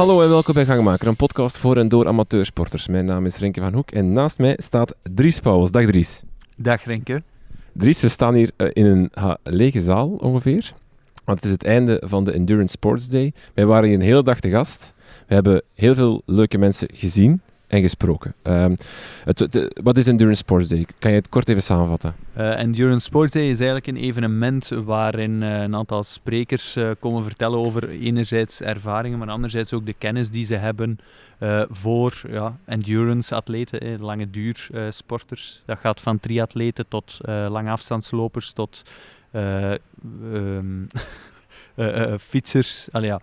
Hallo en welkom bij Gangmaker, een podcast voor en door amateursporters. Mijn naam is Renke van Hoek en naast mij staat Dries Pauwels. Dag Dries. Dag Renke. Dries, we staan hier uh, in een lege zaal ongeveer. Want het is het einde van de Endurance Sports Day. Wij waren hier een hele dag te gast. We hebben heel veel leuke mensen gezien en gesproken. Um, het, het, wat is Endurance Sports Day? Kan je het kort even samenvatten? Uh, Endurance Sports Day is eigenlijk een evenement waarin uh, een aantal sprekers komen vertellen over enerzijds ervaringen, maar anderzijds ook de kennis die ze hebben voor ja, endurance-atleten, lange duur sporters. Dat gaat van triatleten tot lange afstandslopers tot um, fietsers. Allee, ja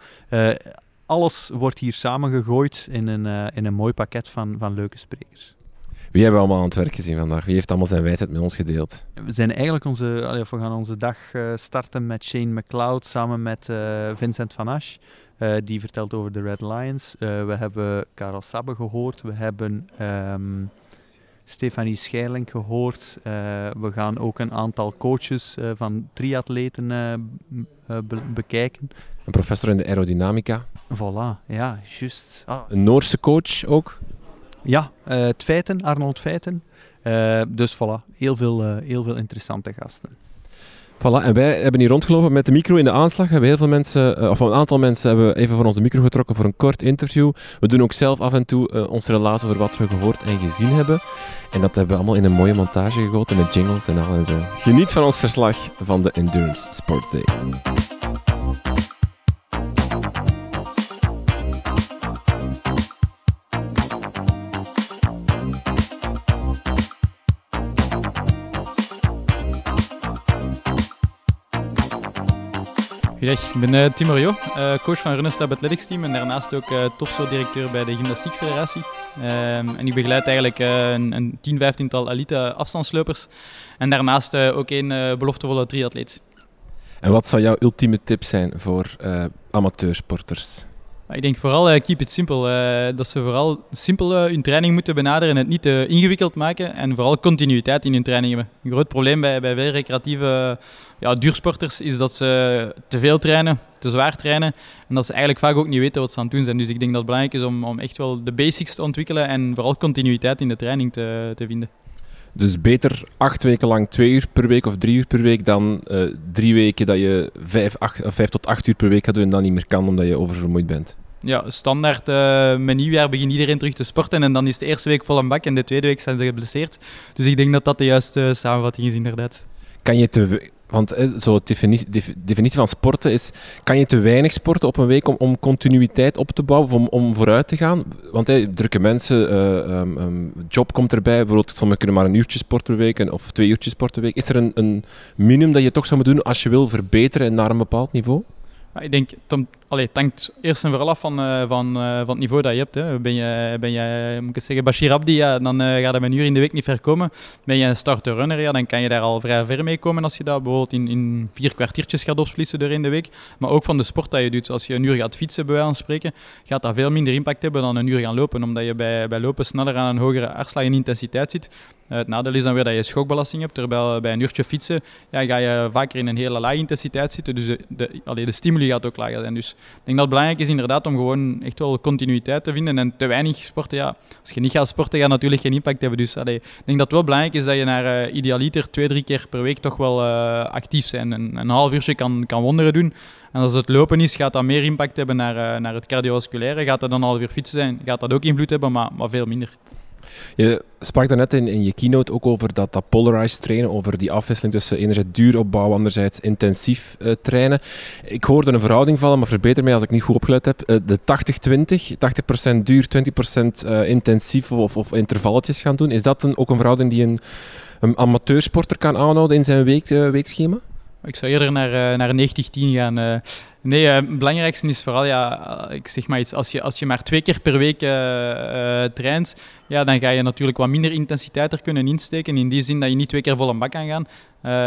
alles wordt hier samengegooid in een, uh, in een mooi pakket van, van leuke sprekers. Wie hebben we allemaal aan het werk gezien vandaag? Wie heeft allemaal zijn wijsheid met ons gedeeld? We, zijn eigenlijk onze, allee, we gaan onze dag uh, starten met Shane McLeod samen met uh, Vincent van Asch. die vertelt over de Red Lions. we hebben Karel Sabbe gehoord. We hebben um, Stefanie Scheirling gehoord. we gaan ook een aantal coaches van triatleten be bekijken. Een professor in de aerodynamica. Voilà, ja, juist. Ah. Een Noorse coach ook? Ja, het Feiten, Arnold Feiten. Dus voilà, heel veel, heel veel interessante gasten. Voilà, en wij hebben hier rondgelopen met de micro in de aanslag. Hebben heel veel mensen, of een aantal mensen hebben even voor onze micro getrokken voor een kort interview. We doen ook zelf af en toe ons relaas over wat we gehoord en gezien hebben. En dat hebben we allemaal in een mooie montage gegoten met jingles en al en zo. Geniet van ons verslag van de Endurance Sports Day. Goedendag, ik ben uh, Tim uh, coach van Runners Lab Athletics Team en daarnaast ook uh, topsportdirecteur bij de Gymnastiek Federatie. Um, en ik begeleid eigenlijk een, een 10, 15-tal elite afstandslopers en daarnaast ook een beloftevolle triatleet. En wat zou jouw ultieme tip zijn voor amateursporters? Ik denk vooral uh, keep it simple. Uh, dat ze vooral simpel uh, hun training moeten benaderen en het niet te ingewikkeld maken. En vooral continuïteit in hun training hebben. Een groot probleem bij, bij veel recreatieve ja, duursporters is dat ze te veel trainen, te zwaar trainen. En dat ze eigenlijk vaak ook niet weten wat ze aan het doen zijn. Dus ik denk dat het belangrijk is om, om echt wel de basics te ontwikkelen en vooral continuïteit in de training te, te vinden. Dus beter acht weken lang twee uur per week of drie uur per week dan uh, drie weken dat je vijf, acht, vijf tot acht uur per week gaat doen en dan niet meer kan omdat je oververmoeid bent. Ja, standaard uh, met nieuwjaar begint iedereen terug te sporten en dan is de eerste week vol een bak en de tweede week zijn ze geblesseerd. Dus ik denk dat dat de juiste samenvatting is inderdaad. Kan je te, want eh, zo definitie, definitie van sporten is, kan je te weinig sporten op een week om, om continuïteit op te bouwen, of om, om vooruit te gaan? Want hey, drukke mensen, uh, job komt erbij, bijvoorbeeld sommigen kunnen maar een uurtje sporten per week of twee uurtjes sporten per week. Is er een, een minimum dat je toch zou moeten doen als je wil verbeteren naar een bepaald niveau? Ik denk, Allee, hangt eerst en vooral af van, uh, van, uh, van het niveau dat je hebt. Hè. Ben, je, ben je, moet ik zeggen, Bashir Abdi, ja, dan uh, gaat er een uur in de week niet ver komen. Ben je een starter-runner, ja, dan kan je daar al vrij ver mee komen als je dat bijvoorbeeld in, in vier kwartiertjes gaat opsplitsen door in de week. Maar ook van de sport dat je doet. Als je een uur gaat fietsen, bij wijze spreken, gaat dat veel minder impact hebben dan een uur gaan lopen. Omdat je bij, bij lopen sneller aan een hogere hartslag en intensiteit zit. het nadeel is dan weer dat je schokbelasting hebt. Terwijl bij een uurtje fietsen ja, ga je vaker in een hele lage intensiteit zitten. Dus de, de, de stimuli gaat ook lager zijn. Dus ik denk dat het belangrijk is inderdaad om gewoon echt wel continuïteit te vinden. En te weinig sporten, ja, als je niet gaat sporten, gaat natuurlijk geen impact hebben. Dus ik denk dat het wel belangrijk is dat je naar uh, idealiter twee, drie keer per week toch wel uh, actief bent. En een half uurtje kan, kan wonderen doen. En als het lopen is, gaat dat meer impact hebben naar, uh, naar het cardiovasculaire. Gaat dat dan een half uur fietsen zijn, gaat dat ook invloed hebben, maar, maar veel minder. Je sprak daarnet in, in je keynote ook over dat, dat polarized trainen, over die afwisseling tussen enerzijds duur opbouwen, anderzijds intensief uh, trainen. Ik hoorde een verhouding vallen, maar verbeter mij als ik niet goed opgelet heb. Uh, de 80-20, 80%, duur, 20% uh, intensief of, of intervalletjes gaan doen. Is dat een, ook een verhouding die een, een amateursporter kan aanhouden in zijn week, weekschema? Ik zou eerder naar, naar 90-10 gaan. Nee, uh, het belangrijkste is vooral, ja, ik zeg maar iets, als je, als je maar twee keer per week uh, uh, traint, ja, dan ga je natuurlijk wat minder intensiteit er kunnen insteken. In die zin dat je niet twee keer vol een bak kan gaan.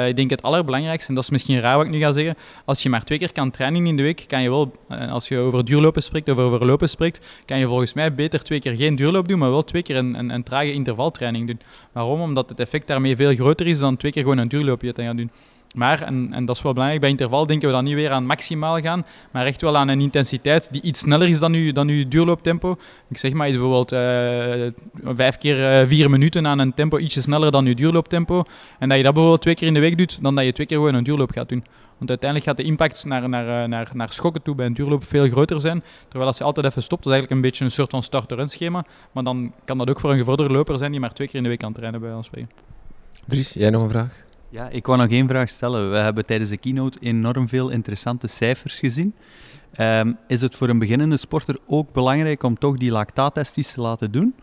ik denk het allerbelangrijkste, en dat is misschien raar wat ik nu ga zeggen, als je maar twee keer kan trainen in de week, kan je wel, als je over duurlopen spreekt of over lopen spreekt, kan je volgens mij beter twee keer geen duurloop doen, maar wel twee keer een, een, een trage intervaltraining doen. Waarom? Omdat het effect daarmee veel groter is dan twee keer gewoon een duurloopje te gaan doen. Maar, en, en dat is wel belangrijk, bij interval denken we dan niet weer aan maximaal gaan, maar echt wel aan een intensiteit die iets sneller is dan uw duurlooptempo. Ik zeg maar, is bijvoorbeeld uh, vijf keer uh, vier minuten aan een tempo ietsje sneller dan uw duurlooptempo. En dat je dat bijvoorbeeld twee keer in de week doet, dan dat je twee keer gewoon een duurloop gaat doen. Want uiteindelijk gaat de impact naar, naar, naar, naar schokken toe bij een duurloop veel groter zijn. Terwijl als je altijd even stopt, dat is eigenlijk een beetje een soort van start-run schema. Maar dan kan dat ook voor een gevorderde loper zijn die maar twee keer in de week kan trainen bij ons spreken. Dries, jij nog een vraag? Ja, ik wou nog één vraag stellen. We hebben tijdens de keynote enorm veel interessante cijfers gezien. Um, is het voor een beginnende sporter ook belangrijk om toch die lactaattesties te laten doen?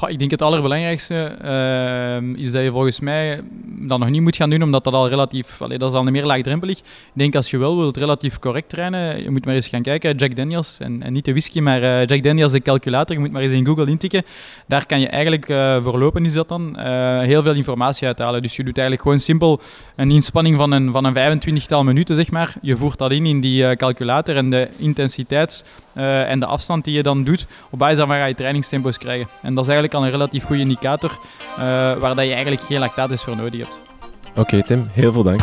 Ik denk het allerbelangrijkste uh, is dat je volgens mij dat nog niet moet gaan doen, omdat dat al relatief, allee, dat is al meer laagdrempelig. Ik denk als je wel wilt relatief correct trainen, je moet maar eens gaan kijken, Jack Daniels, en, en niet de whisky, maar uh, Jack Daniels de calculator, je moet maar eens in Google intikken. Daar kan je eigenlijk, uh, voorlopen is dat dan, uh, heel veel informatie uithalen. Dus je doet eigenlijk gewoon simpel een inspanning van een, van een 25-tal minuten, zeg maar. Je voert dat in in die calculator en de intensiteit en de afstand die je dan doet, op basis daarvan ga je trainingstempo's krijgen. En dat is eigenlijk eigenlijk al een relatief goede indicator uh, waar dat je eigenlijk geen lactates voor nodig hebt. Oké Tim, heel veel dank.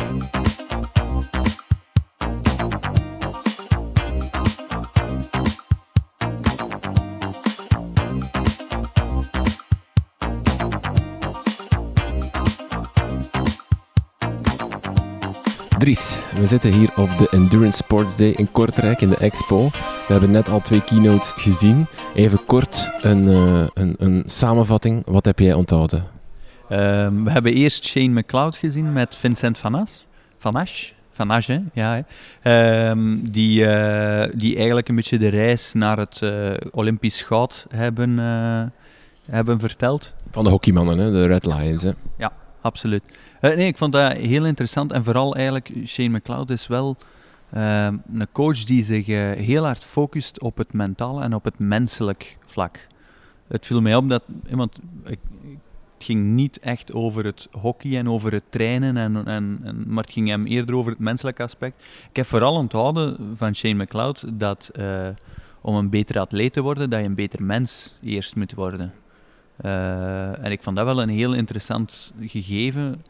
Dries, we zitten hier op de Endurance Sports Day in Kortrijk in de Expo. We hebben net al twee keynotes gezien. Even kort een, uh, een, een samenvatting. Wat heb jij onthouden? Um, we hebben eerst Shane McLeod gezien met Vincent Van As. Van Asch. Van Asch, hè? Ja, hè? Um, die, uh, die eigenlijk een beetje de reis naar het uh, Olympisch goud hebben, hebben verteld. Van de hockeymannen, hè? de Red Lions. Hè? Ja, absoluut. Uh, nee, ik vond dat heel interessant. En vooral eigenlijk, Shane McLeod is wel uh, een coach die zich uh, heel hard focust op het mentale en op het menselijk vlak. Het viel mij op dat, want ik, het ging niet echt over het hockey en over het trainen, en, en, en, maar het ging hem eerder over het menselijke aspect. Ik heb vooral onthouden van Shane McLeod dat om een betere atleet te worden, dat je een beter mens eerst moet worden. En ik vond dat wel een heel interessant gegeven.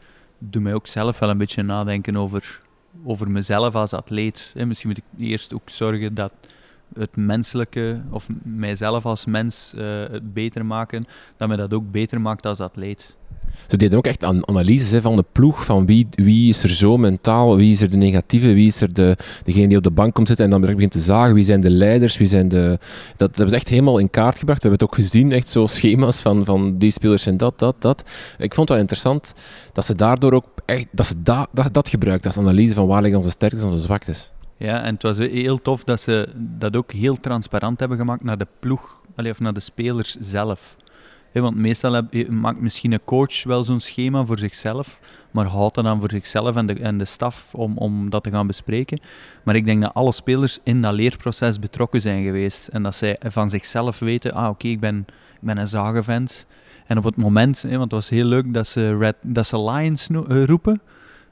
Doe mij ook zelf wel een beetje nadenken over, over mezelf als atleet. En misschien moet ik eerst ook zorgen dat het menselijke, of mijzelf als mens, uh, het beter maken, dat mij dat ook beter maakt als atleet. Ze deden ook echt analyses hè, van de ploeg, van wie, wie is er zo mentaal, wie is er de negatieve, wie is er de, degene die op de bank komt zitten en dan begint te zagen, wie zijn de leiders, wie zijn de... Dat hebben ze echt helemaal in kaart gebracht. We hebben het ook gezien, echt zo schema's van, van die spelers en dat, dat, dat. Ik vond het wel interessant dat ze daardoor ook echt, dat ze da, dat, dat gebruikt als analyse van waar liggen onze sterktes en onze zwaktes. Ja, en het was heel tof dat ze dat ook heel transparant hebben gemaakt naar de ploeg, of naar de spelers zelf want meestal maakt misschien een coach wel zo'n schema voor zichzelf, maar houdt dat dan voor zichzelf en de, en de staf om, om dat te gaan bespreken. Maar ik denk dat alle spelers in dat leerproces betrokken zijn geweest en dat zij van zichzelf weten, ah oké, ik, ben, ik ben een zagenvent. En op het moment, want het was heel leuk dat ze, Red, dat ze Lions eh, roepen,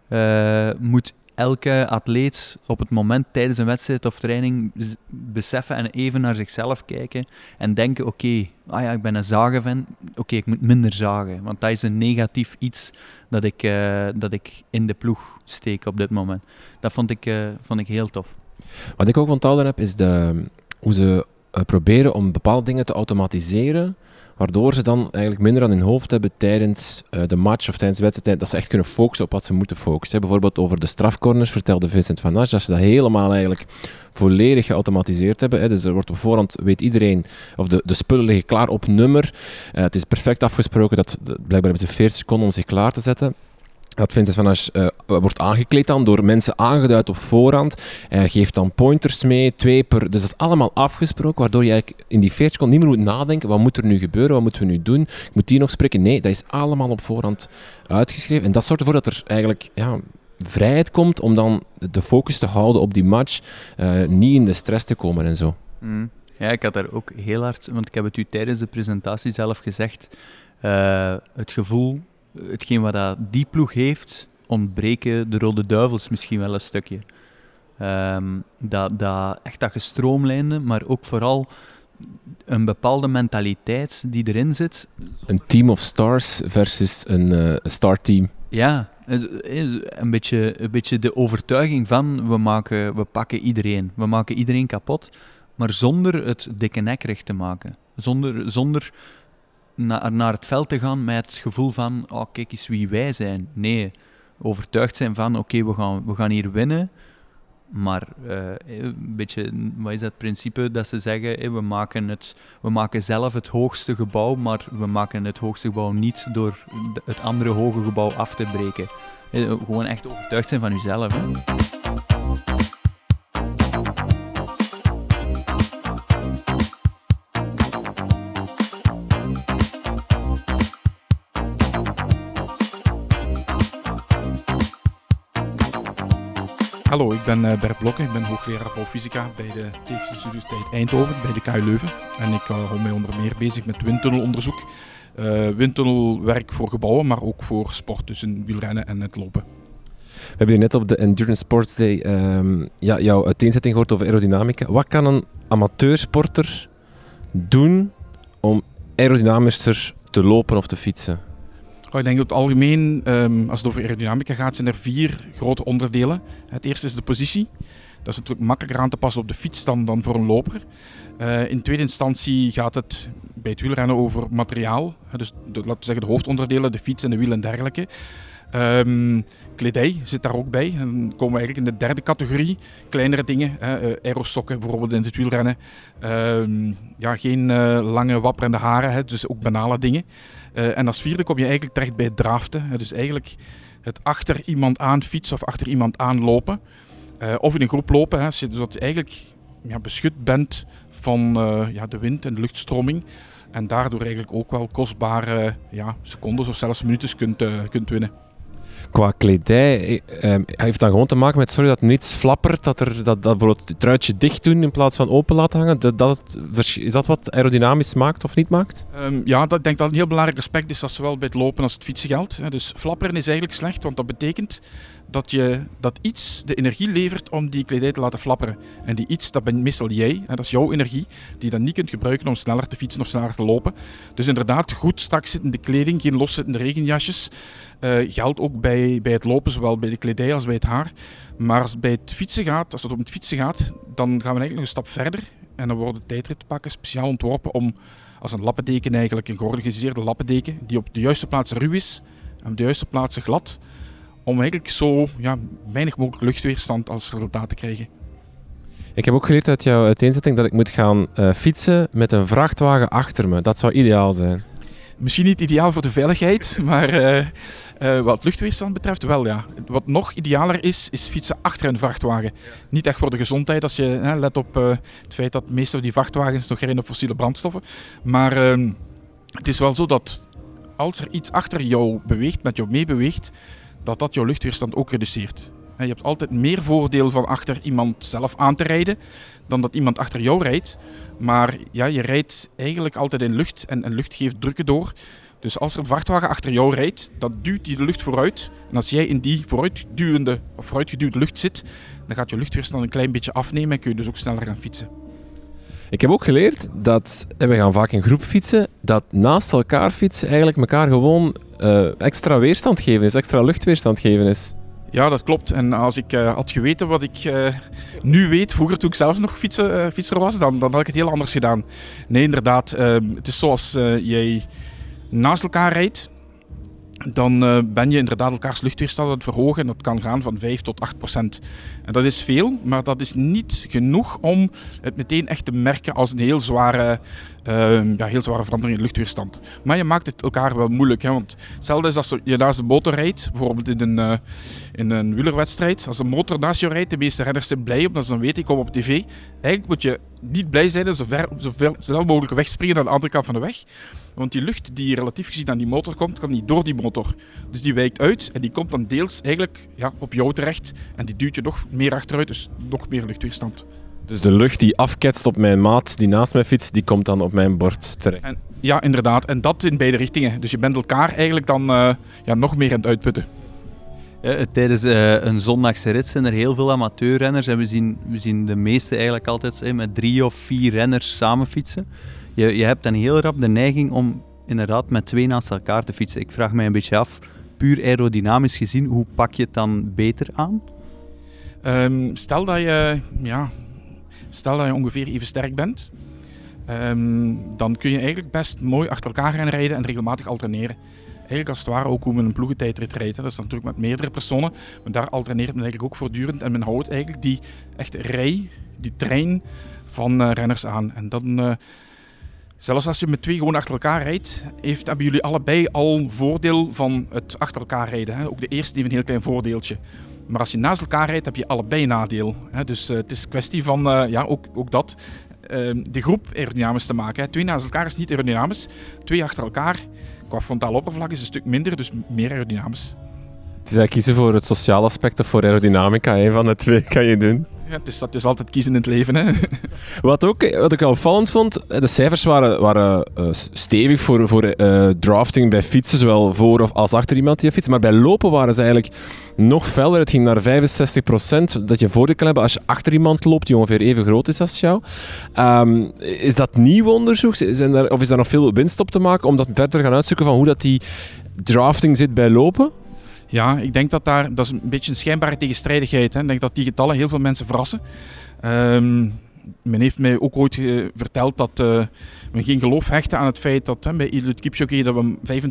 uh, moet elke atleet op het moment tijdens een wedstrijd of training beseffen en even naar zichzelf kijken en denken: oké, ah ja, ik ben een zagenfan, oké, ik moet minder zagen. Want dat is een negatief iets dat ik, uh, dat ik in de ploeg steek op dit moment. Dat vond ik, uh, vond ik heel tof. Wat ik ook onthouden heb, is de, hoe ze uh, proberen om bepaalde dingen te automatiseren Waardoor ze dan eigenlijk minder aan hun hoofd hebben tijdens uh, de match of tijdens de wedstrijd. Dat ze echt kunnen focussen op wat ze moeten focussen. Bijvoorbeeld over de strafcorners vertelde Vincent van Asch dat ze dat helemaal eigenlijk volledig geautomatiseerd hebben. Hè. Dus er wordt op voorhand, weet iedereen, of de, de spullen liggen klaar op nummer. Uh, het is perfect afgesproken dat, blijkbaar hebben ze 40 seconden om zich klaar te zetten. Dat Vincent van Asch uh, wordt aangekleed dan door mensen aangeduid op voorhand. Geeft dan pointers mee, twee per... Dus dat is allemaal afgesproken, waardoor je in die 40 seconden niet meer moet nadenken. Wat moet er nu gebeuren? Wat moeten we nu doen? Ik moet hier nog spreken? Nee, dat is allemaal op voorhand uitgeschreven. En dat zorgt ervoor dat er eigenlijk ja, vrijheid komt om dan de focus te houden op die match. Uh, niet in de stress te komen en zo. Mm. Ja, ik had daar ook heel hard... Want ik heb het u tijdens de presentatie zelf gezegd. Uh, het gevoel hetgeen wat dat die ploeg heeft, ontbreken de Rode Duivels misschien wel een stukje. Um, dat, dat, echt dat gestroomlijnde, maar ook vooral een bepaalde mentaliteit die erin zit. Een team of stars versus een uh, star team. Ja, een beetje, een beetje de overtuiging van we, maken, we pakken iedereen. We maken iedereen kapot, maar zonder het dikke nek recht te maken. Zonder, zonder naar, naar het veld te gaan met het gevoel van oh, kijk eens wie wij zijn. Nee, overtuigd zijn van oké, we, gaan, we gaan hier winnen. Maar uh, een beetje, wat is dat principe dat ze zeggen? we, maken het, we maken zelf het hoogste gebouw, maar we maken het hoogste gebouw niet door het andere hoge gebouw af te breken. gewoon echt overtuigd zijn van jezelf. Hallo, ik ben uh, Bert Blokken. Ik ben hoogleraar bouwfysica bij de Technische Universiteit Eindhoven, bij de KU Leuven. En ik uh, hou mij onder meer bezig met windtunnelonderzoek. Uh, windtunnelwerk voor gebouwen, maar ook voor sport, tussen wielrennen en het lopen. We hebben hier net op de Endurance Sports Day um, ja, jouw uiteenzetting gehoord over aerodynamica. Wat kan een amateursporter doen om aerodynamischer te lopen of te fietsen? Ik denk dat het algemeen, um, als het over aerodynamica gaat, zijn er vier grote onderdelen. Het eerste is de positie. Dat is natuurlijk makkelijker aan te passen op de fiets dan, dan voor een loper. Uh, in tweede instantie gaat het bij het wielrennen over materiaal. Dus laten we zeggen de hoofdonderdelen, de fiets en de wielen en dergelijke. Um, kledij zit daar ook bij. Dan komen we eigenlijk in de derde categorie. Kleinere dingen, hè, uh, aerosokken bijvoorbeeld in het wielrennen. Um, ja, geen uh, lange wapperende haren, hè, dus ook banale dingen. Uh, en als vierde kom je eigenlijk terecht bij draften. Dus eigenlijk het achter iemand aan fietsen of achter iemand aan lopen. of in een groep lopen, hè, zodat je eigenlijk ja, beschut bent van ja, de wind en de luchtstroming. En daardoor eigenlijk ook wel kostbare ja, secondes of zelfs minuten kunt, kunt winnen qua kledij eh, heeft dan gewoon te maken met sorry, dat niets flappert, dat, er, dat, dat bijvoorbeeld het truitje dicht doen in plaats van open laten hangen. Dat, dat, is dat wat aerodynamisch maakt of niet maakt? Um, ja, dat, ik denk dat een heel belangrijk aspect is, dat zowel bij het lopen als het fietsen geldt. Dus flapperen is eigenlijk slecht, want dat betekent dat, je, dat iets de energie levert om die kledij te laten flapperen. En die iets, dat ben meestal jij, hè, dat is jouw energie, die je dan niet kunt gebruiken om sneller te fietsen of sneller te lopen. Dus inderdaad, goed strak zittende kleding, geen loszittende regenjasjes. Uh, geldt ook bij, bij het lopen, zowel bij de kledij als bij het haar. Maar als het bij het fietsen gaat, als het om het fietsen gaat, dan gaan we eigenlijk nog een stap verder. En dan worden tijdritpakken speciaal ontworpen om als een lappendeken eigenlijk, een georganiseerde lappendeken, die op de juiste plaatsen ruw is en op de juiste plaatsen glad, om eigenlijk zo ja, weinig mogelijk luchtweerstand als resultaat te krijgen. Ik heb ook geleerd uit jouw uiteenzetting dat ik moet gaan uh, fietsen met een vrachtwagen achter me. Dat zou ideaal zijn. Misschien niet ideaal voor de veiligheid, maar uh, uh, wat luchtweerstand betreft wel ja. Wat nog idealer is, is fietsen achter een vrachtwagen. Niet echt voor de gezondheid, als je let op het feit dat de meeste van die vrachtwagens nog rijden op fossiele brandstoffen. Maar ehm, het is wel zo dat als er iets achter jou beweegt, met jou meebeweegt, dat dat jouw luchtweerstand ook reduceert. Je hebt altijd meer voordeel van achter iemand zelf aan te rijden dan dat iemand achter jou rijdt. Maar ja, je rijdt eigenlijk altijd in lucht en, lucht geeft drukken door. Dus als er een vrachtwagen achter jou rijdt, dan duwt die de lucht vooruit. En als jij in die vooruitduwende of vooruitgeduwde lucht zit, dan gaat je luchtweerstand een klein beetje afnemen en kun je dus ook sneller gaan fietsen. Ik heb ook geleerd dat, en we gaan vaak in groep fietsen, dat naast elkaar fietsen eigenlijk elkaar gewoon uh, extra weerstand geven is, extra luchtweerstand geven is. Ja, dat klopt. En als ik uh, had geweten wat ik uh, nu weet, vroeger toen ik zelf nog fietsen, fietser was, dan, dan had ik het heel anders gedaan. Nee, inderdaad. Ehm, het is zoals jij naast elkaar rijdt, dan uh, ben je inderdaad elkaars luchtweerstand aan het verhogen. En dat kan gaan van 5 tot 8 procent. En dat is veel, maar dat is niet genoeg om het meteen echt te merken als een heel zware, uh, ja, heel zware verandering in luchtweerstand. Maar je maakt het elkaar wel moeilijk. Hè? Want hetzelfde is als je naast een motor rijdt, bijvoorbeeld in een, uh, in een wielerwedstrijd. Als een motor naast je rijdt, de meeste renners zijn blij omdat ze dan weten, ik kom op tv. Eigenlijk moet je niet blij zijn en zo, zo snel mogelijk wegspringen naar de andere kant van de weg. Want die lucht die relatief gezien aan die motor komt, kan niet door die motor. Dus die wijkt uit en die komt dan deels eigenlijk ja, op jou terecht. En die duwt je nog meer achteruit, dus nog meer luchtweerstand. Dus de lucht die afketst op mijn maat die naast mij fietst, die komt dan op mijn bord terecht. En, ja, inderdaad. En dat in beide richtingen. Dus je bent elkaar eigenlijk dan uh, ja, nog meer aan het uitputten. Ja, tijdens uh, een zondagse rit zijn er heel veel amateurrenners. En we zien, we zien de meeste eigenlijk altijd met drie of vier renners samen fietsen je, je hebt dan heel rap de neiging om inderdaad met twee naast elkaar te fietsen. Ik vraag mij een beetje af, puur aerodynamisch gezien, hoe pak je het dan beter aan? Ehm, stel, dat je, ja, stel dat je ongeveer even sterk bent, ehm, dan kun je eigenlijk best mooi achter elkaar gaan rijden en regelmatig alterneren. Eigenlijk als het ware ook hoe men een ploegentijdrit rijdt. Dat is dan natuurlijk met meerdere personen, maar daar alterneert men eigenlijk ook voortdurend en men houdt eigenlijk die echte rij, die trein van uh, renners aan. En dan, uh, zelfs als je met twee gewoon achter elkaar rijdt, heeft, hebben jullie allebei al voordeel van het achter elkaar rijden. Hè? Ook de eerste heeft een heel klein voordeeltje. Maar als je naast elkaar rijdt, heb je allebei nadeel. Hè? Dus uh, het is kwestie van, ja, ook, ook dat, ehm, de groep aerodynamisch te maken. Twee naast elkaar is niet aerodynamisch. Twee achter elkaar, qua frontaal oppervlak is een stuk minder, dus meer aerodynamisch. Het is eigenlijk kiezen voor het sociale aspect of voor aerodynamica. Een van de twee kan je doen. Het, is, dat is altijd kiezen in het leven. Hè. Wat, ook, wat ik wel opvallend vond, de cijfers waren, waren uh, stevig voor, voor drafting bij fietsen, zowel voor of als achter iemand die fietst. Maar bij lopen waren ze eigenlijk nog feller. Het ging naar 65% dat je voordeel kan hebben als je achter iemand loopt die ongeveer even groot is als jou. Um, is dat nieuw onderzoek? Zijn of is daar nog veel winst op te maken om dat verder te gaan uitzoeken van hoe dat die drafting zit bij lopen? Ja, ik denk dat daar, dat is een beetje een schijnbare tegenstrijdigheid. Hè. Ik denk dat die getallen heel veel mensen verrassen. Um, men heeft mij ook ooit uh, verteld dat uh, men geen geloof hechten aan het feit dat hè, bij Eliud Kipchoge dat we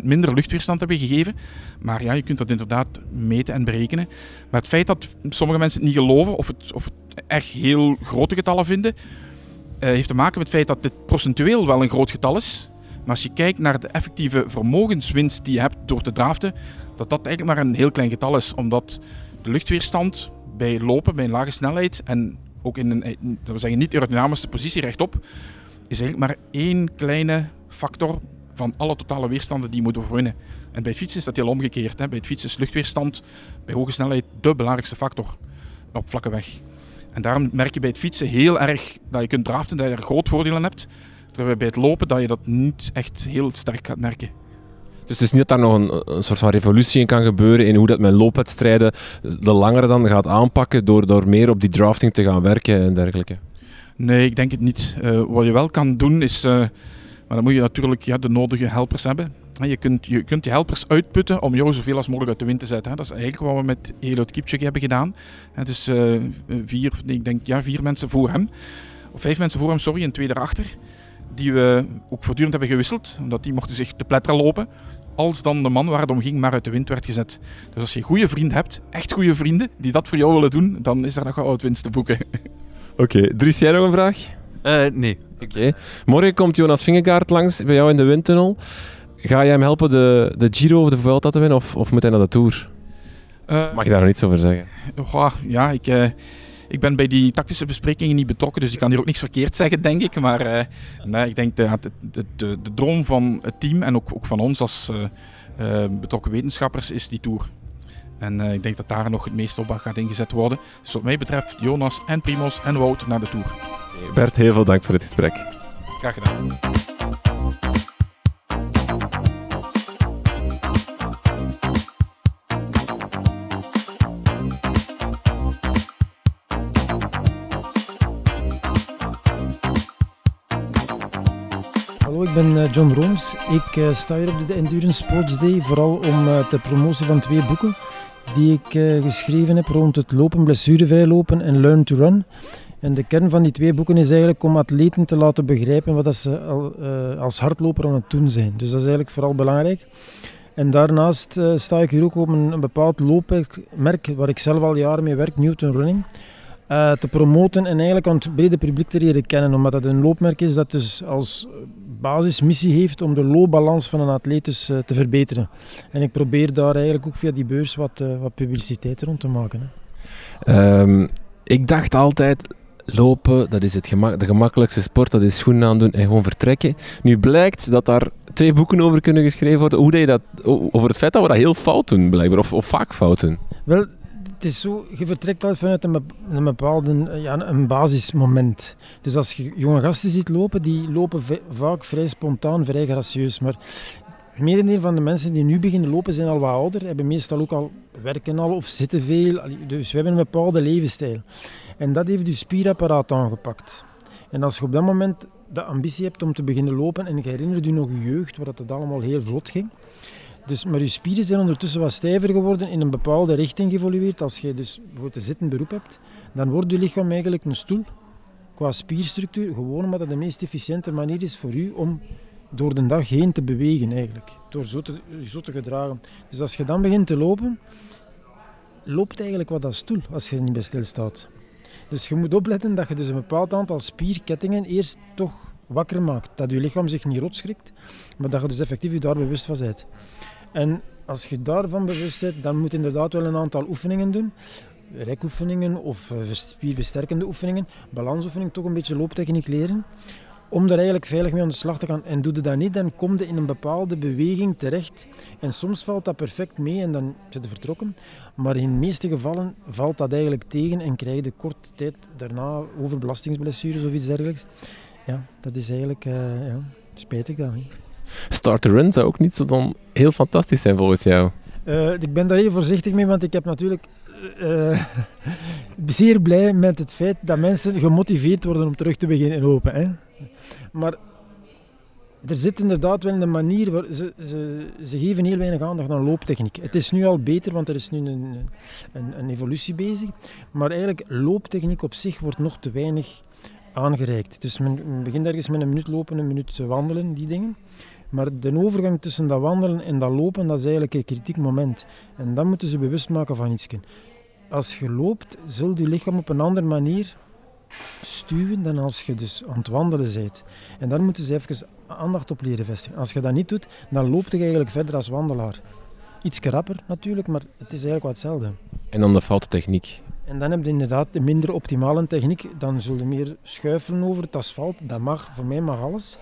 85% minder luchtweerstand hebben gegeven. Maar ja, je kunt dat inderdaad meten en berekenen. Maar het feit dat sommige mensen het niet geloven of het, of echt heel grote getallen vinden, uh, heeft te maken met het feit dat dit procentueel wel een groot getal is. Maar als je kijkt naar de effectieve vermogenswinst die je hebt door te draften, dat dat eigenlijk maar een heel klein getal is. Omdat de luchtweerstand bij lopen, bij een lage snelheid en ook in een, dat we zeggen, niet aerodynamische positie rechtop, is eigenlijk maar één kleine factor van alle totale weerstanden die je moet overwinnen. En bij fietsen is dat heel omgekeerd. Hè. Bij het fietsen is luchtweerstand bij hoge snelheid de belangrijkste factor op vlakke weg. En daarom merk je bij het fietsen heel erg dat je kunt draften, dat je er groot voordeel hebt. Terwijl bij het lopen dat je dat niet echt heel sterk gaat merken. Dus het is niet dat daar nog een, een, soort van revolutie in kan gebeuren in hoe dat met loopwedstrijden de langere dan gaat aanpakken door, door meer op die drafting te gaan werken en dergelijke? Nee, ik denk het niet. Uh, wat je wel kan doen is, uh, maar dan moet je natuurlijk ja, de nodige helpers hebben. Je kunt, je kunt die helpers uitputten om jou zoveel als mogelijk uit de wind te zetten. Dat is eigenlijk wat we met Eliot Kipchoge hebben gedaan. Dus uh, vier, ik denk, ja, vier mensen voor hem, of vijf mensen voor hem, sorry, en twee erachter die we ook voortdurend hebben gewisseld, omdat die mochten zich te pletteren lopen, als dan de man waar het om ging maar uit de wind werd gezet. Dus als je goede vrienden hebt, echt goede vrienden, die dat voor jou willen doen, dan is er nog wel wat winst te boeken. Oké, okay. Dries, jij nog een vraag? Uh, nee. Oké. Okay. Morgen komt Jonas Vingegaard langs bij jou in de windtunnel. Ga jij hem helpen de, de Giro of de Vuelta te winnen, of, of moet hij naar de Tour? Uh, Mag je daar nog iets over zeggen? Ja, ik... Uh, ik ben bij die tactische besprekingen niet betrokken, dus ik kan hier ook niks verkeerd zeggen, denk ik. Maar uh, nee, ik denk dat de, de, de, de, droom van het team en ook, ook van ons als uh, uh, betrokken wetenschappers is die tour. En ik denk dat daar nog het meeste op gaat ingezet worden. Dus wat mij betreft Jonas en Primos en Wout naar de tour. Bert, heel veel dank voor dit gesprek. Graag gedaan. Ik ben eh, John Rooms. Ik uh, sta hier op de Endurance Sports Day vooral om uh, te promotie van twee boeken die ik geschreven heb rond het lopen, blessurevrij lopen en Learn to Run. En de kern van die twee boeken is eigenlijk om atleten te laten begrijpen wat dat ze al, als hardloper aan het doen zijn. Dus dat is eigenlijk vooral belangrijk. En daarnaast sta ik hier ook op een, een bepaald loopmerk waar ik zelf al jaren mee werk, Newton Running. Uh, te promoten en eigenlijk aan het brede publiek te leren kennen. Omdat dat een loopmerk is dat dus als basismissie heeft om de loopbalans van een atleet dus, uh, te verbeteren. En ik probeer daar eigenlijk ook via die beurs wat, uh, wat publiciteit rond te maken. Um, ik dacht altijd, lopen, dat is het gemak de gemakkelijkste sport, dat is schoenen aandoen en gewoon vertrekken. Nu blijkt dat daar twee boeken over kunnen geschreven worden, hoe dat je dat, over het feit dat we dat heel fout doen, blijkbaar, of, of vaak fout doen. Wel, is zo, je vertrekt altijd vanuit een, bepaalde ja, een basismoment. Dus als je jonge gasten ziet lopen, die lopen vaak vrij spontaan, vrij gracieus. Maar het merendeel van de mensen die nu beginnen lopen zijn al wat ouder, hebben meestal ook al werken al of zitten veel. Dus we hebben een bepaalde levensstijl. En dat heeft je spierapparaat aangepakt. En als je op dat moment de ambitie hebt om te beginnen lopen en je herinnert je nog je jeugd, waar dat allemaal heel vlot ging, Dus, maar je spieren zijn ondertussen wat stijver geworden, in een bepaalde richting geëvolueerd. Als je dus bijvoorbeeld een zittend beroep hebt, dan wordt je lichaam eigenlijk een stoel qua spierstructuur. Gewoon omdat het de meest efficiënte manier is voor u om door de dag heen te bewegen eigenlijk. Door zo te, zo te gedragen. Dus als je dan begint te lopen, loopt eigenlijk wat als stoel als je niet bij stilstaat. Dus je moet opletten dat je dus een bepaald aantal spierkettingen eerst toch wakker maakt. Dat je lichaam zich niet rotschrikt, maar dat je dus effectief je daar bewust van bent. En als je daarvan bewust bent, dan moet je inderdaad wel een aantal oefeningen doen. Rekoefeningen of eh, spierversterkende oefeningen, balansoefeningen, toch een beetje looptechniek leren. Om daar eigenlijk veilig mee aan de slag te gaan. En doe je dat niet, dan kom je in een bepaalde beweging terecht. En soms valt dat perfect mee en dan zit je vertrokken. Maar in de meeste gevallen valt dat eigenlijk tegen en krijg je korte tijd daarna overbelastingsblessures of iets dergelijks. Ja, dat is eigenlijk uh, ja, spijtig dan. Hè. Start run zou ook niet zo dan heel fantastisch zijn volgens jou. Uh, ik ben daar heel voorzichtig mee, want ik heb natuurlijk uh, zeer blij met het feit dat mensen gemotiveerd worden om terug te beginnen lopen. Hè. Maar er zit inderdaad wel een manier, waar ze, ze, ze geven heel weinig aandacht aan looptechniek. Het is nu al beter, want er is nu een, een, een evolutie bezig. Maar eigenlijk, looptechniek op zich wordt nog te weinig aangereikt. Dus men begint ergens met een minuut lopen, een minuut wandelen, die dingen. Maar de overgang tussen dat wandelen en dat lopen, dat is eigenlijk een kritiek moment. En dan moeten ze bewust maken van iets. Als je loopt, zult je lichaam op een andere manier stuwen dan als je dus aan het wandelen bent. En daar moeten ze even aandacht op leren vestigen. Als je dat niet doet, dan loopt je eigenlijk verder als wandelaar. Iets krapper natuurlijk, maar het is eigenlijk wat hetzelfde. En dan de foute techniek. En dan heb je inderdaad de minder optimale techniek. Dan zul je meer schuifelen over het asfalt. Dat mag, voor mij mag alles.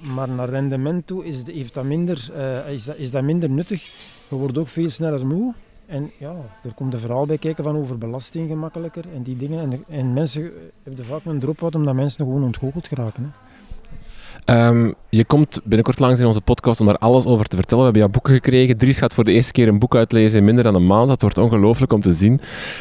Maar naar rendement toe is, dat minder, uh, is, dat, is dat minder nuttig. Je wordt ook veel sneller moe. En ja, er komt een verhaal bij kijken van over belasting gemakkelijker en die dingen. En, en mensen hebben vaak een drop-out omdat mensen gewoon ontgoocheld geraken. Hè. Um, je komt binnenkort langs in onze podcast om daar alles over te vertellen. We hebben jouw boeken gekregen. Dries gaat voor de eerste keer een boek uitlezen in minder dan een maand. Dat wordt ongelooflijk om te zien.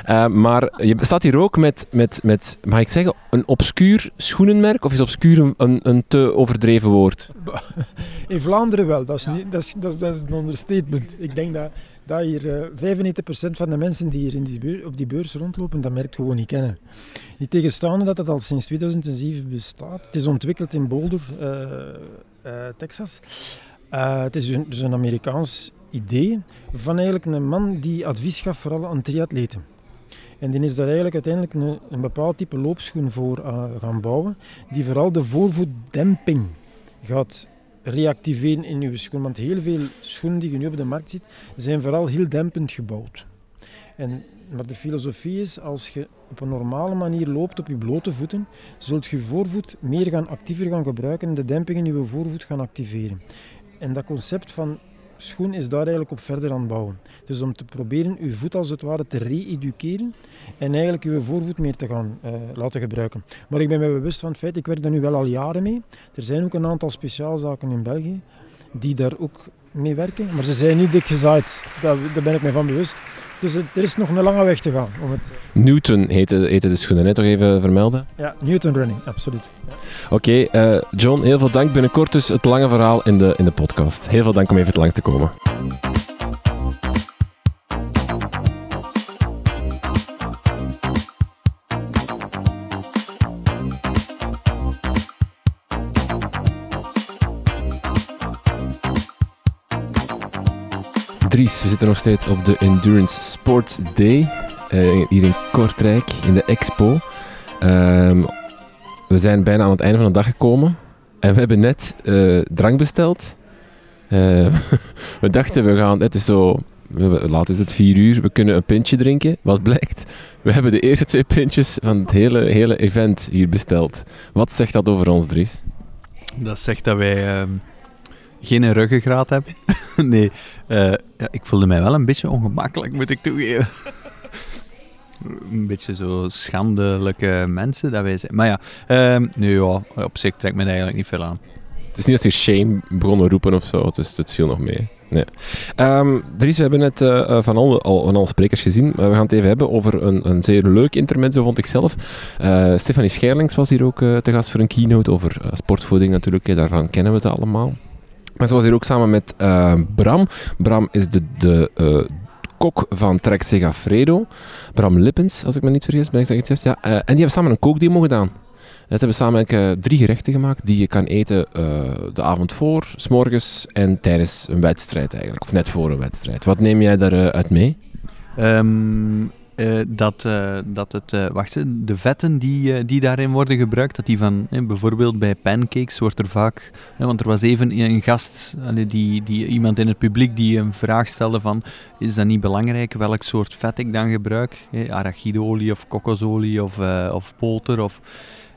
Uh, maar je staat hier ook met, met, met, mag ik zeggen, een obscuur schoenenmerk? Of is obscuur een, een te overdreven woord? In Vlaanderen wel. Dat is, niet, dat is, dat is een understatement. Ik denk dat dat hier uh, eh, 95% van de mensen die hier in die op die beurs rondlopen, dat merkt gewoon niet kennen. Niet tegenstaande dat het al sinds 2007 bestaat. Het is ontwikkeld in Boulder, uh, uh, Texas. het is een, dus een Amerikaans idee van eigenlijk een man die advies gaf vooral aan triatleten. En die is daar eigenlijk uiteindelijk een, een bepaald type loopschoen voor gaan bouwen, die vooral de voorvoetdemping gaat reactiveren in uw schoen. Want heel veel schoenen die je nu op de markt ziet, zijn vooral heel dempend gebouwd. En, maar de filosofie is, als je op een normale manier loopt op je blote voeten, zult je voorvoet meer gaan actiever gaan gebruiken en de demping in je voorvoet gaan activeren. En dat concept van schoen is daar eigenlijk op verder aan het bouwen. Dus om te proberen uw voet als het ware te re-educeren en eigenlijk uw voorvoet meer te gaan uh, laten gebruiken. Maar ik ben me bewust van het feit, ik werk daar nu wel al jaren mee. Er zijn ook een aantal speciaalzaken in België die daar ook mee werken, maar ze zijn niet dik gezaaid. Daar, daar ben ik me van bewust. Dus er is nog een lange weg te gaan. Om het... Newton heette, heette de schoenen, hè? toch even vermelden? Ja, Newton Running, absoluut. Ja. Oké, okay, uh, John, heel veel dank. Binnenkort dus het lange verhaal in de, in de podcast. Heel veel dank om even langs te komen. Dries, we zitten nog steeds op de Endurance Sports Day. Uh, hier in Kortrijk, in de expo. Um, we zijn bijna aan het einde van de dag gekomen. En we hebben net uh, drank besteld. Uh, we dachten, we gaan... Het is zo... Laat is het vier uur, we kunnen een pintje drinken. Wat blijkt? We hebben de eerste twee pintjes van het hele, hele event hier besteld. Wat zegt dat over ons, Dries? Dat zegt dat wij... Uh geen ruggengraat heb. nee, uh, ja, ik voelde mij wel een beetje ongemakkelijk, moet ik toegeven. een beetje zo schandelijke mensen dat wij zijn. Maar ja, uh, ja, op zich trekt me eigenlijk niet veel aan. Het is niet dat je shame begonnen roepen of zo, dus het viel nog mee. Nee. Um, Dries, we hebben net uh, van, alle, al, van alle sprekers gezien, maar we gaan het even hebben over een, een zeer leuk intermezzo, vond ik zelf. Uh, Stefanie Scherlings was hier ook te gast voor een keynote over sportvoeding natuurlijk, daarvan kennen we ze allemaal. Maar ze was hier ook samen met uh, Bram. Bram is de, de uh, kok van Trek Segafredo. Bram Lippens, als ik me niet vergis, ben ik dat juist? Ja. Uh, en die hebben samen een kookdemo gedaan. Ze hebben samen drie gerechten gemaakt die je kan eten de avond voor, s morgens en tijdens een wedstrijd eigenlijk. Of net voor een wedstrijd. Wat neem jij daaruit mee? Um, uh, dat, uh, dat het, uh, wacht, de vetten die, die daarin worden gebruikt, dat die van, bijvoorbeeld bij pancakes wordt er vaak, want er was even een gast, die, die, iemand in het publiek die een vraag stelde van, is dat niet belangrijk welk soort vet ik dan gebruik? Arachideolie of kokosolie of, of polter of...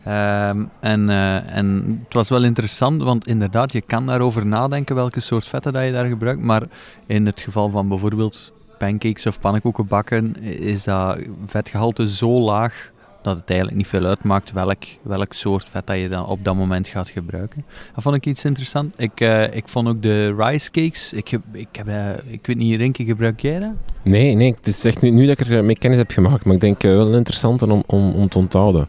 Um, en, en het was wel interessant, want inderdaad, je kan daarover nadenken welke soort vetten dat je daar gebruikt, maar in het geval van bijvoorbeeld pancakes of pannenkoeken bakken, is dat vetgehalte zo laag dat het eigenlijk niet veel uitmaakt welk, welk soort vet dat je dan op dat moment gaat gebruiken. Dat vond ik iets interessant. Ik, uh, ik vond ook de rice cakes. Ik, ik, heb, uh, ik weet niet, Rinke, gebruik jij dat? Nee, nee. Het is echt nu, nu dat ik er mee kennis heb gemaakt. Maar ik denk uh, wel interessant om, om, om te onthouden.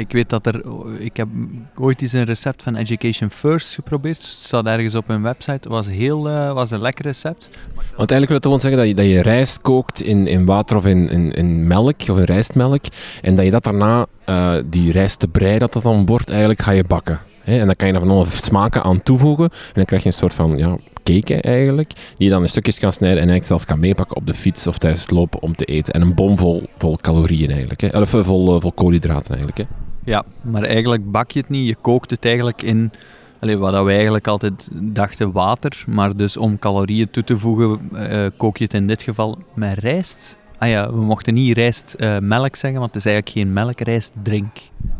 Ik weet dat er, ik heb ooit eens een recept van Education First geprobeerd. Het staat ergens op hun website. Was, heel, uh, was een lekker recept. Want eigenlijk wil het gewoon zeggen dat je, dat je rijst kookt in, in water of in, in, in melk, of in rijstmelk. En dat je dat daarna, uh, die rijstbrei dat dat dan wordt, eigenlijk ga je bakken. en dan kan je er van alle smaken aan toevoegen. En dan krijg je een soort van ja, cake eigenlijk, die je dan in stukjes kan snijden en eigenlijk zelfs kan meepakken op de fiets of tijdens lopen om te eten. En een bom vol, vol calorieën eigenlijk, hè. Of vol, vol koolhydraten eigenlijk. Ja, maar eigenlijk bak je het niet. Je kookt het eigenlijk in Allee, wat we eigenlijk altijd dachten water, maar dus om calorieën toe te voegen, uh, kook je het in dit geval met rijst. Ah ja, we mochten niet rijstmelk uh, zeggen, want het is eigenlijk geen melk, rijstdrink.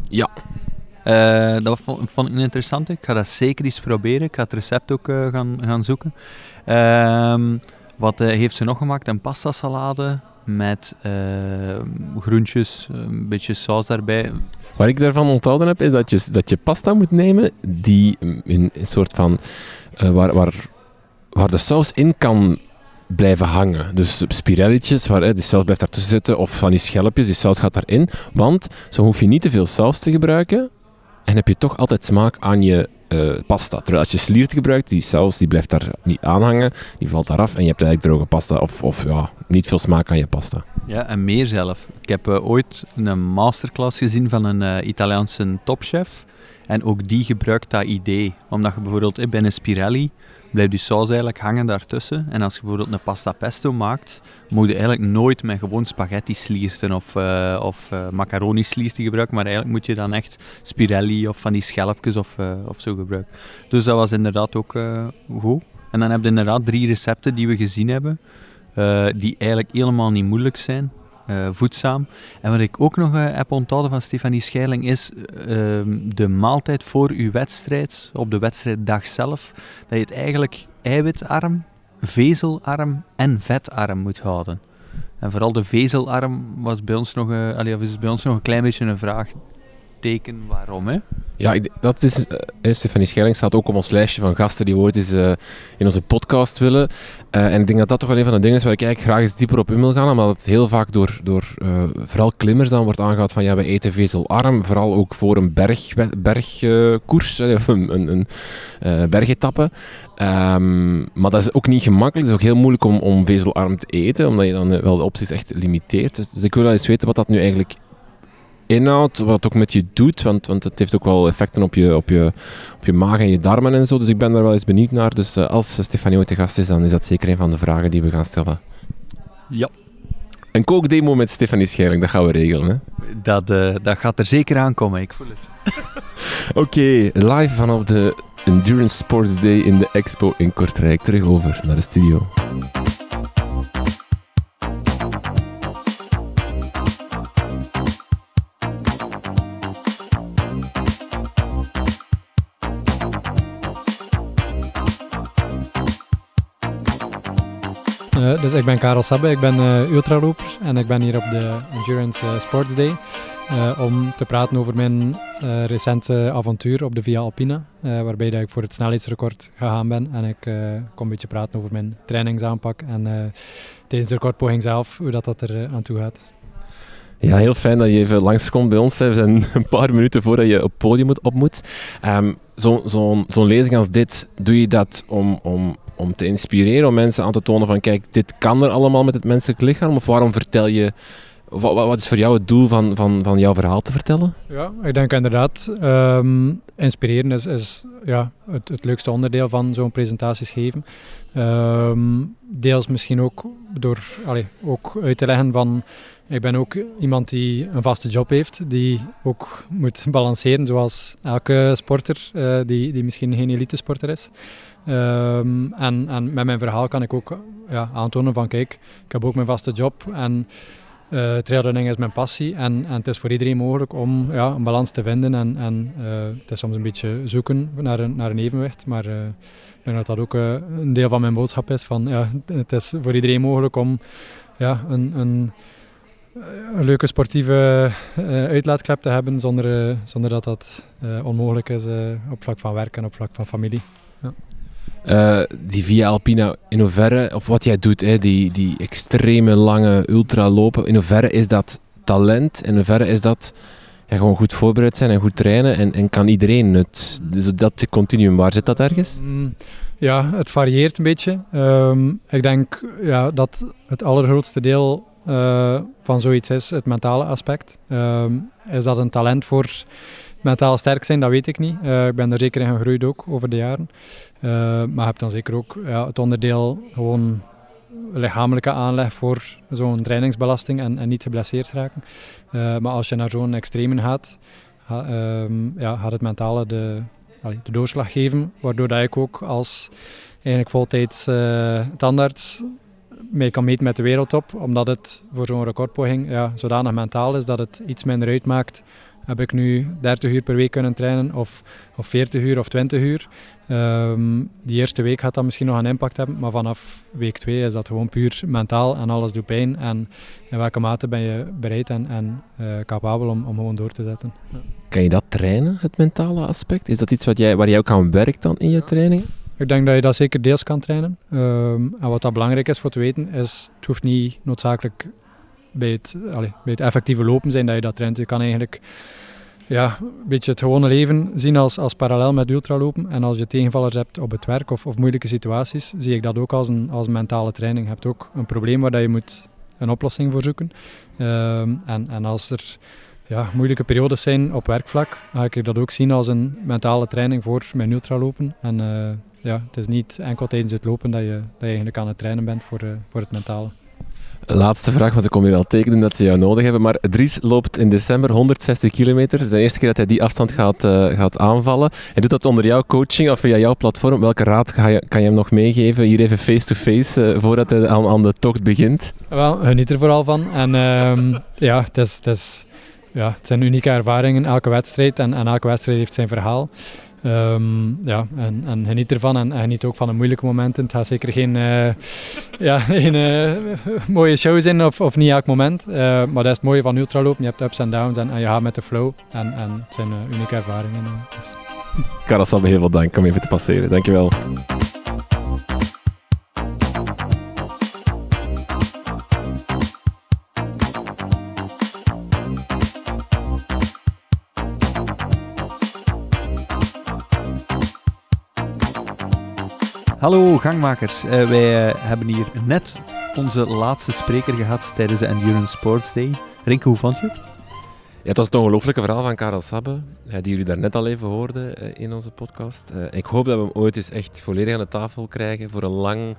Ja. Uh, dat vond, vond, ik interessant. Ik ga dat zeker eens proberen. Ik ga het recept ook gaan, gaan zoeken. Ehm, wat heeft ze nog gemaakt? Een pasta salade met groentjes, een beetje saus daarbij. Wat ik daarvan onthouden heb, is dat je, dat je pasta moet nemen die een, een soort van... Uh, waar, waar, waar de saus in kan blijven hangen. Dus spirelletjes, waar hè, die saus blijft daartussen zitten, of van die schelpjes, die saus gaat daarin. Want zo hoef je niet te veel saus te gebruiken en heb je toch altijd smaak aan je uh, pasta. Terwijl als je sliert gebruikt, die saus die blijft daar niet aan hangen, die valt daar af en je hebt eigenlijk droge pasta of, of ja, niet veel smaak aan je pasta. Ja, en meer zelf. Ik heb uh, ooit een masterclass gezien van een uh, Italiaanse topchef. En ook die gebruikt dat idee. Omdat je bijvoorbeeld bij een spirelli blijft je saus eigenlijk hangen daartussen. En als je bijvoorbeeld een pasta pesto maakt, moet je eigenlijk nooit met gewoon spaghetti slierten of, uh, of uh, macaroni slierten gebruiken. Maar eigenlijk moet je dan echt spirelli of van die schelpjes of, uh, of zo gebruiken. Dus dat was inderdaad ook goed. En dan heb je inderdaad drie recepten die we gezien hebben. Die eigenlijk helemaal niet moeilijk zijn. Uh, voedzaam. En wat ik ook nog uh, heb onthouden van Stefanie Scheiling is ehm, de maaltijd voor uw wedstrijd, op de wedstrijddag zelf, dat je het eigenlijk eiwitarm, vezelarm en vetarm moet houden. En vooral de vezelarm was bij ons nog, allee, is bij ons nog een klein beetje een vraag teken waarom. Hè? Ja, dat is, uh, Stefanie Schelling staat ook op ons lijstje van gasten die ooit eens uh, in onze podcast willen. Uh, en ik denk dat dat toch wel een van de dingen is waar ik eigenlijk graag eens dieper op in wil gaan, omdat het heel vaak door, door vooral klimmers dan wordt aangehaald van ja, we eten vezelarm, vooral ook voor een berg, bergkoers, of een, een, een bergetappe. Um, maar dat is ook niet gemakkelijk, het is ook heel moeilijk om, om vezelarm te eten, omdat je dan wel de opties echt limiteert. Dus, dus ik wil wel eens weten wat dat nu eigenlijk inhoud, wat het ook met je doet, want, want het heeft ook wel effecten op je, op, je, op je maag en je darmen en zo. Dus ik ben daar wel eens benieuwd naar. Dus uh, als Stefanie ooit te gast is, dan is dat zeker een van de vragen die we gaan stellen. Ja. Een kookdemo met Stefanie Schering, dat gaan we regelen. Hè? Dat, uh, dat gaat er zeker aankomen, ik voel het. Oké, okay, live vanaf de Endurance Sports Day in de Expo in Kortrijk. Terug over naar de studio. Uh, dus ik ben Karel Sabbe, ik ben uh, ultraloper en ik ben hier op de Endurance uh, Sports Day om te praten over mijn recente avontuur op de Via Alpina, waarbij ik voor het snelheidsrecord gegaan ben. En ik kom een beetje praten over mijn trainingsaanpak en tijdens de recordpoging zelf, hoe dat, dat er aan toe gaat. Ja, heel fijn dat je even langskomt bij ons. We zijn een paar minuten voordat je op het podium op moet. Um, Zo'n zo lezing als dit, doe je dat om, om, om te inspireren, om mensen aan te tonen van kijk, dit kan er allemaal met het menselijk lichaam? Of waarom vertel je wat, is voor jou het doel van, van, van jouw verhaal te vertellen? Ja, ik denk inderdaad, um, inspireren is, is ja, het, leukste onderdeel van zo'n presentaties geven. Um, deels misschien ook door ook uit te leggen van ik ben ook iemand die een vaste job heeft, die ook moet balanceren zoals elke sporter uh, die, die misschien geen elite sporter is. Um, en, en met mijn verhaal kan ik ook ja, aantonen van kijk, ik heb ook mijn vaste job en uh, trailrunning is mijn passie en, en het is voor iedereen mogelijk om ja, een balans te vinden en, en uh, het is soms een beetje zoeken naar een, naar een evenwicht, maar uh, ik denk dat dat ook een deel van mijn boodschap is van ja, het is voor iedereen mogelijk om ja, een, een, een leuke sportieve uitlaatklep te hebben zonder, zonder dat dat onmogelijk is op vlak van werk en op vlak van familie. Ja. Uh, die Via Alpina, in hoeverre, of wat jij doet, hè, die, die extreme lange ultralopen, in hoeverre is dat talent? In hoeverre is dat gewoon goed voorbereid zijn en goed trainen? En, en kan iedereen het? Dus dat continuum, waar zit dat ergens? Mm, ja, het varieert een beetje. Um, ik denk ja, dat het allergrootste deel uh, van zoiets is het mentale aspect. Um, is dat een talent voor mentaal sterk zijn, dat weet ik niet. Uh, ik ben er zeker in gegroeid ook over de jaren. Uh, maar heb dan zeker ook ja, het onderdeel gewoon lichamelijke aanleg voor zo'n trainingsbelasting en, en, niet geblesseerd raken. Uh, maar als je naar zo'n extremen gaat, um, ja, gaat het mentale de, allee, de doorslag geven, waardoor dat ik ook als eigenlijk voltijds tandarts mee kan meten met de wereldtop, omdat het voor zo'n recordpoging ja, zodanig mentaal is dat het iets minder uitmaakt heb ik nu 30 uur per week kunnen trainen of, of 40 uur of 20 uur. Um, die eerste week gaat dat misschien nog een impact hebben, maar vanaf week 2 is dat gewoon puur mentaal en alles doet pijn. En in welke mate ben je bereid en, en uh, capabel om, om gewoon door te zetten. Ja. Kan je dat trainen, het mentale aspect? Is dat iets wat jij, waar jij ook aan werkt dan in je training? Ik denk dat je dat zeker deels kan trainen. Um, en wat dat belangrijk is voor te weten, is het hoeft niet noodzakelijk bij het, effectieve lopen zijn dat je dat traint. Je kan eigenlijk ja, een beetje het gewone leven zien als, als parallel met ultralopen. En als je tegenvallers hebt op het werk of, of moeilijke situaties, zie ik dat ook als een, als mentale training. Je hebt ook een probleem waar je moet een oplossing voor zoeken. Um, en, en als er ja, moeilijke periodes zijn op werkvlak, ga ik dat ook zien als een mentale training voor mijn ultralopen. En uh, ja, het is niet enkel tijdens het lopen dat je, dat eigenlijk aan het trainen bent voor, uh, voor het mentale. Laatste vraag, want ik kom hier al tekenen dat ze jou nodig hebben. Maar Dries loopt in december 160 kilometer. Het is de eerste keer dat hij die afstand gaat, uh, gaat aanvallen. Hij doet dat onder jouw coaching of via jouw platform. Welke raad ga je, kan je hem nog meegeven, hier even face-to-face, -face, uh, voordat hij aan, de tocht begint? Wel, geniet er vooral van. En uh, ja, het, is, ja, zijn unieke ervaringen, elke wedstrijd. En, en elke wedstrijd heeft zijn verhaal. Um, ja, en, en geniet ervan en, en geniet ook van de moeilijke momenten. Het gaat zeker geen, uh, ja, geen uh, mooie show zijn of, of niet elk moment. Uh, maar dat is het mooie van ultralopen. Je hebt ups en downs en, en je gaat met de flow. En, en het zijn unieke ervaringen. Dus. Me heel veel dank om even te passeren. Dankjewel. Hallo gangmakers, uh, wij uh, hebben hier net onze laatste spreker gehad tijdens de Endurance Sports Day. Rinke, hoe vond je het? Ja, het was het ongelooflijke verhaal van Karel Sabbe, die jullie daarnet al even hoorden uh, in onze podcast. ik hoop dat we hem ooit eens echt volledig aan de tafel krijgen voor een lang,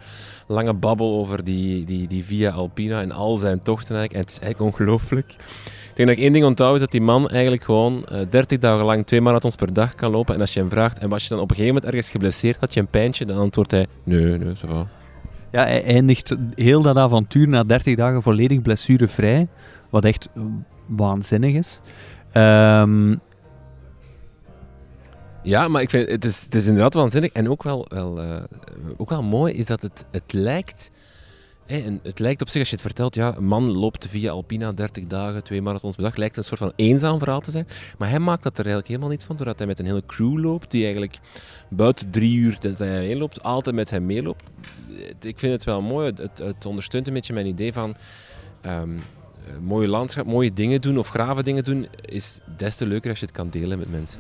lange babbel over die, die, die Via Alpina en al zijn tochten eigenlijk. En het is eigenlijk ongelooflijk. Ik denk dat ik één ding onthoud, is dat die man eigenlijk gewoon uh, 30 dagen lang twee marathons per dag kan lopen. En als je hem vraagt, en was je dan op een gegeven moment ergens geblesseerd, had je een pijntje, dan antwoordt hij, nee, nee, zo. Ja, hij eindigt heel dat avontuur na 30 dagen volledig blessurevrij, wat echt waanzinnig is. Um... Ja, maar ik vind het is, het is inderdaad waanzinnig. En ook wel, wel, uh, ook wel mooi is dat het, het lijkt En het lijkt op zich, als je het vertelt, ja, een man loopt via Alpina 30 dagen, twee marathons per dag, lijkt een soort van eenzaam verhaal te zijn. Maar hij maakt dat er eigenlijk helemaal niet van, doordat hij met een hele crew loopt, die eigenlijk buiten drie uur dat hij heen loopt, altijd met hem meeloopt. Ik vind het wel mooi, het, het ondersteunt een beetje mijn idee van... Um, mooie landschap, mooie dingen doen of grave dingen doen, is des te leuker als je het kan delen met mensen.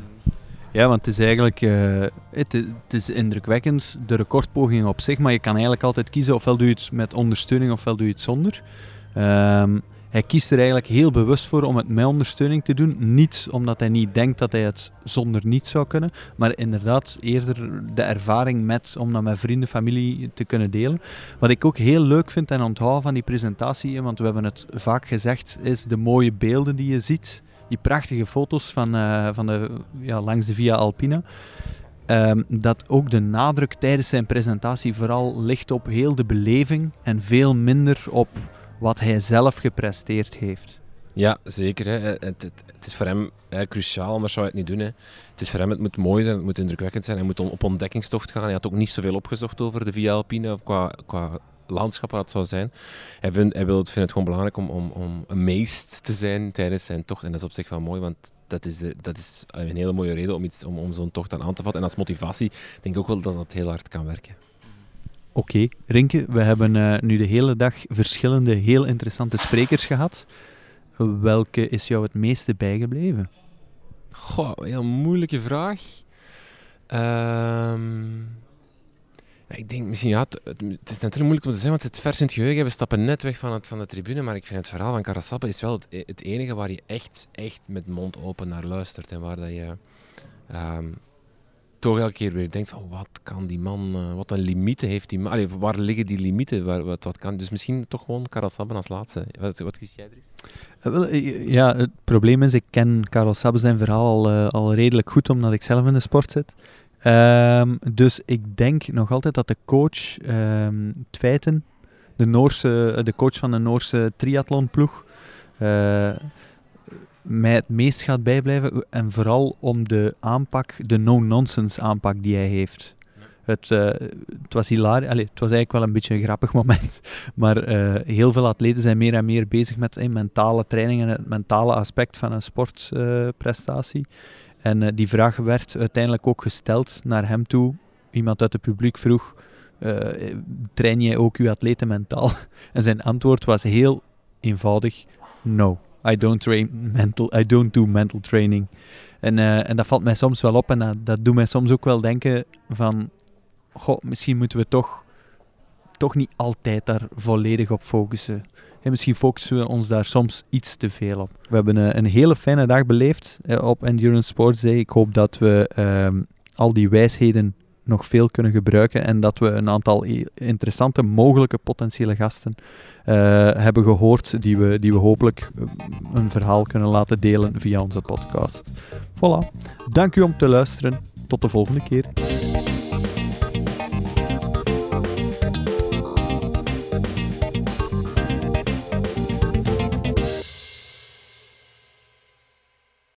Ja, want het is eigenlijk uh, het, is, indrukwekkend, de recordpoging op zich, maar je kan eigenlijk altijd kiezen ofwel doe je het met ondersteuning ofwel doe je het zonder. Um, hij kiest er eigenlijk heel bewust voor om het met ondersteuning te doen. Niet omdat hij niet denkt dat hij het zonder niet zou kunnen, maar inderdaad eerder de ervaring met om dat met vrienden, familie te kunnen delen. Wat ik ook heel leuk vind en onthoud van die presentatie, want we hebben het vaak gezegd, is de mooie beelden die je ziet. Die prachtige foto's van, uh, van de, ja, langs de Via Alpina. Um, dat ook de nadruk tijdens zijn presentatie vooral ligt op heel de beleving en veel minder op wat hij zelf gepresteerd heeft. Ja, zeker. Hè. Het, het, is voor hem hè, cruciaal, anders zou hij het niet doen. Het is voor hem, het moet mooi zijn, het moet indrukwekkend zijn. Hij moet op ontdekkingstocht gaan. Hij had ook niet zoveel opgezocht over de Via Alpine, of qua, qua landschap wat het zou zijn. Hij, vindt, hij wil, vindt het gewoon belangrijk om, om, om een meest te zijn tijdens zijn tocht. En dat is op zich wel mooi, want dat is, de, dat is een hele mooie reden om, iets, om, om zo'n tocht aan, aan te vatten. En als motivatie denk ik ook wel dat dat heel hard kan werken. Oké, okay. Rinke, we hebben uh, nu de hele dag verschillende heel interessante sprekers gehad. Welke is jou het meeste bijgebleven? Goh, heel moeilijke vraag. Um, ik denk misschien, ja, het, is natuurlijk moeilijk om te zeggen, want het is vers in het geheugen. We stappen net weg van, het, van de tribune, maar ik vind het verhaal van Karasabbe is wel het, enige waar je echt, echt met mond open naar luistert en waar dat je... Um, toch elke keer weer denkt van wat kan die man, uh, wat een limieten heeft die man, waar liggen die limieten, wat, wat kan, dus misschien toch gewoon Karel Sabben als laatste. Wat, wat kies jij er uh, ja, het probleem is, ik ken Karel zijn verhaal al, al redelijk goed, omdat ik zelf in de sport zit. Um, dus ik denk nog altijd dat de coach, um, de, Noorse, de coach van de Noorse triathlonploeg, mij het meest gaat bijblijven. En vooral om de aanpak, de no-nonsense aanpak die hij heeft. Het, uh, het was hilarisch. Allee, het was eigenlijk wel een beetje een grappig moment. Maar heel veel atleten zijn meer en meer bezig met uh, mentale training en het mentale aspect van een sportprestatie. En die vraag werd uiteindelijk ook gesteld naar hem toe. Iemand uit het publiek vroeg: Train jij ook je atleten mentaal? en zijn antwoord was heel eenvoudig: No. I don't train mental, I don't do mental training. En, uh, en dat valt mij soms wel op en dat, dat doet mij soms ook wel denken van, goh, misschien moeten we toch, toch niet altijd daar volledig op focussen. En misschien focussen we ons daar soms iets te veel op. We hebben uh, een hele fijne dag beleefd uh, op Endurance Sports Day. Ik hoop dat we ehm, al die wijsheden nog veel kunnen gebruiken en dat we een aantal interessante mogelijke potentiële gasten uh, hebben gehoord die we, die we hopelijk eh, een verhaal kunnen laten delen via onze podcast. Voilà. Dank u om te luisteren. Tot de volgende keer.